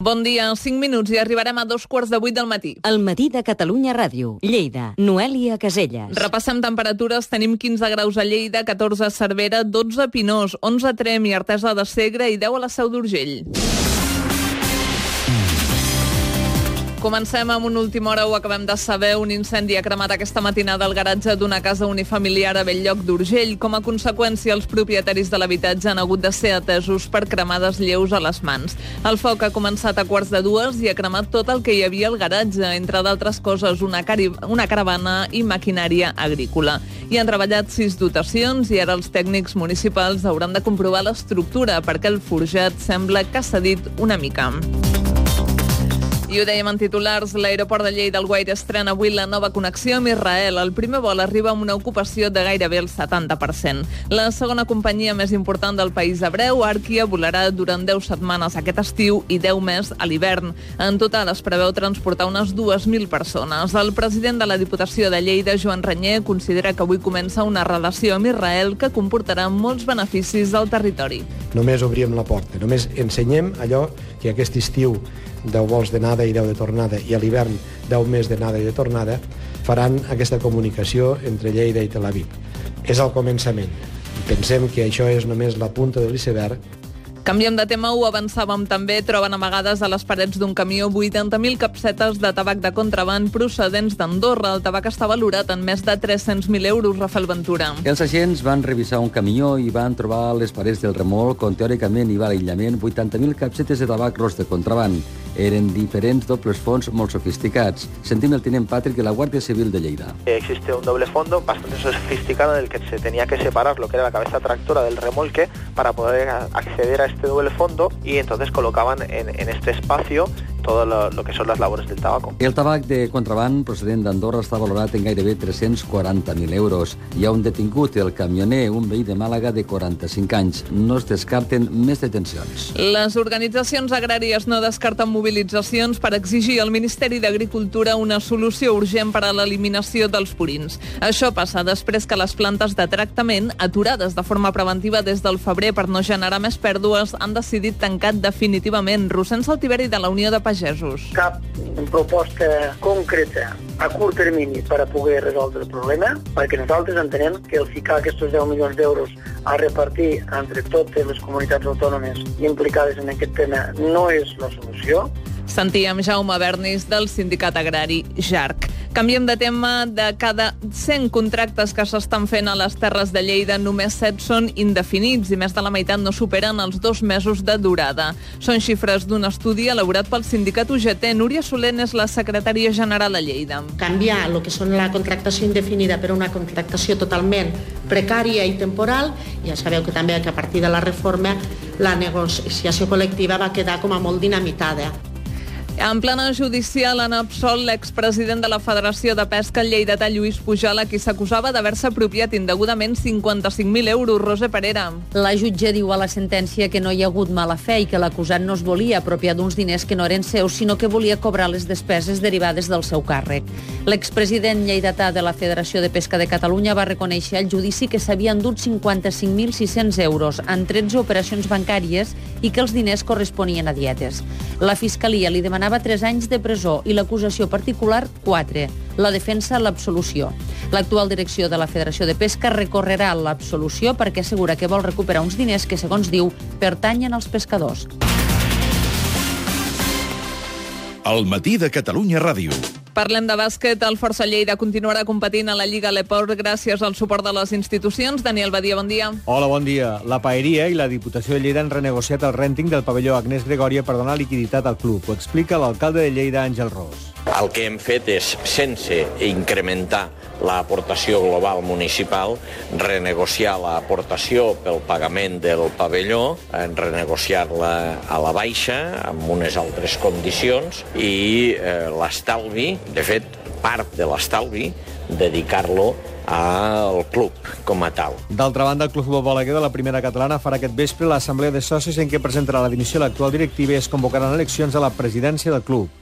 Bon dia, 5 minuts i arribarem a dos quarts de vuit del matí. El matí de Catalunya Ràdio. Lleida. Noèlia Caselles. Repassem temperatures. Tenim 15 graus a Lleida, 14 a Cervera, 12 a Pinós, 11 a Trem i Artesa de Segre i 10 a la Seu d'Urgell. Comencem amb una última hora, ho acabem de saber. Un incendi ha cremat aquesta matinada al garatge d'una casa unifamiliar a Belllloc d'Urgell. Com a conseqüència, els propietaris de l'habitatge han hagut de ser atesos per cremades lleus a les mans. El foc ha començat a quarts de dues i ha cremat tot el que hi havia al garatge, entre d'altres coses, una, una caravana i maquinària agrícola. Hi han treballat sis dotacions i ara els tècnics municipals hauran de comprovar l'estructura perquè el forjat sembla que s'ha dit una mica. I ho dèiem en titulars, l'aeroport de Lleida, el Guaire, estrena avui la nova connexió amb Israel. El primer vol arriba amb una ocupació de gairebé el 70%. La segona companyia més important del país hebreu, Arquia, volarà durant 10 setmanes aquest estiu i 10 més a l'hivern. En total es preveu transportar unes 2.000 persones. El president de la Diputació de Lleida, Joan Renyer, considera que avui comença una relació amb Israel que comportarà molts beneficis al territori. Només obríem la porta, només ensenyem allò que aquest estiu 10 vols d'anada i 10 de tornada i a l'hivern 10 més d'anada i de tornada, faran aquesta comunicació entre Lleida i Tel Aviv. És el començament. Pensem que això és només la punta de l'iceberg Canviem de tema, ho avançàvem també, troben amagades a les parets d'un camió 80.000 capsetes de tabac de contraband procedents d'Andorra. El tabac està valorat en més de 300.000 euros, Rafael Ventura. Els agents van revisar un camió i van trobar a les parets del remolc, on teòricament hi va l'aïllament, 80.000 capsetes de tabac ros de contraband. Eren diferents dobles fons molt sofisticats. Sentim el tinent Patrick de la Guàrdia Civil de Lleida. Existe un doble fondo bastante sofisticado en el que se tenía que separar lo que era la cabeza tractora del remolque para poder acceder a este doble fondo y entonces colocaban en este espacio todo lo, lo que son las labores del tabaco. El tabac de contraband procedent d'Andorra està valorat en gairebé 340.000 euros. Hi ha un detingut, el camioner, un veí de Màlaga de 45 anys. No es descarten més detencions. Les organitzacions agràries no descarten mobilitzacions per exigir al Ministeri d'Agricultura una solució urgent per a l'eliminació dels purins. Això passa després que les plantes de tractament, aturades de forma preventiva des del febrer per no generar més pèrdues, han decidit tancar definitivament. Rossens Saltiveri de la Unió de Pagesos. Cap proposta concreta a curt termini per a poder resoldre el problema, perquè nosaltres entenem que el ficar aquests 10 milions d'euros a repartir entre totes les comunitats autònomes implicades en aquest tema no és la solució. Sentíem Jaume Bernis del sindicat agrari JARC. Canviem de tema. De cada 100 contractes que s'estan fent a les Terres de Lleida, només 7 són indefinits i més de la meitat no superen els dos mesos de durada. Són xifres d'un estudi elaborat pel sindicat UGT. Núria Solent és la secretària general a Lleida. Canviar el que són la contractació indefinida per una contractació totalment precària i temporal. Ja sabeu que també que a partir de la reforma la negociació col·lectiva va quedar com a molt dinamitada. En plana judicial han absolt l'expresident de la Federació de Pesca Lleidatà, Lluís Pujol, a qui s'acusava d'haver-se apropiat indegudament 55.000 euros. Rosa Perera. La jutge diu a la sentència que no hi ha hagut mala fe i que l'acusat no es volia apropiar d'uns diners que no eren seus, sinó que volia cobrar les despeses derivades del seu càrrec. L'expresident lleidatà de la Federació de Pesca de Catalunya va reconèixer al judici que s'havien dut 55.600 euros en 13 operacions bancàries i que els diners corresponien a dietes. La Fiscalia li demanava demanava 3 anys de presó i l'acusació particular 4. La defensa l'absolució. L'actual direcció de la Federació de Pesca recorrerà l'absolució perquè assegura que vol recuperar uns diners que, segons diu, pertanyen als pescadors. El matí de Catalunya Ràdio. Parlem de bàsquet. El Força Lleida continuarà competint a la Lliga Leport gràcies al suport de les institucions. Daniel Badia, bon dia. Hola, bon dia. La Paeria i la Diputació de Lleida han renegociat el renting del pavelló Agnès Gregòria per donar liquiditat al club. Ho explica l'alcalde de Lleida, Àngel Ros. El que hem fet és, sense incrementar l'aportació global municipal, renegociar l'aportació pel pagament del pavelló, renegociar-la a la baixa, amb unes altres condicions, i eh, l'estalvi, de fet, part de l'estalvi, dedicar-lo al club com a tal. D'altra banda, el Club Futbol Balaguer de la primera catalana farà aquest vespre l'assemblea de socis en què presentarà la dimissió a l'actual directiva i es convocaran eleccions a la presidència del club.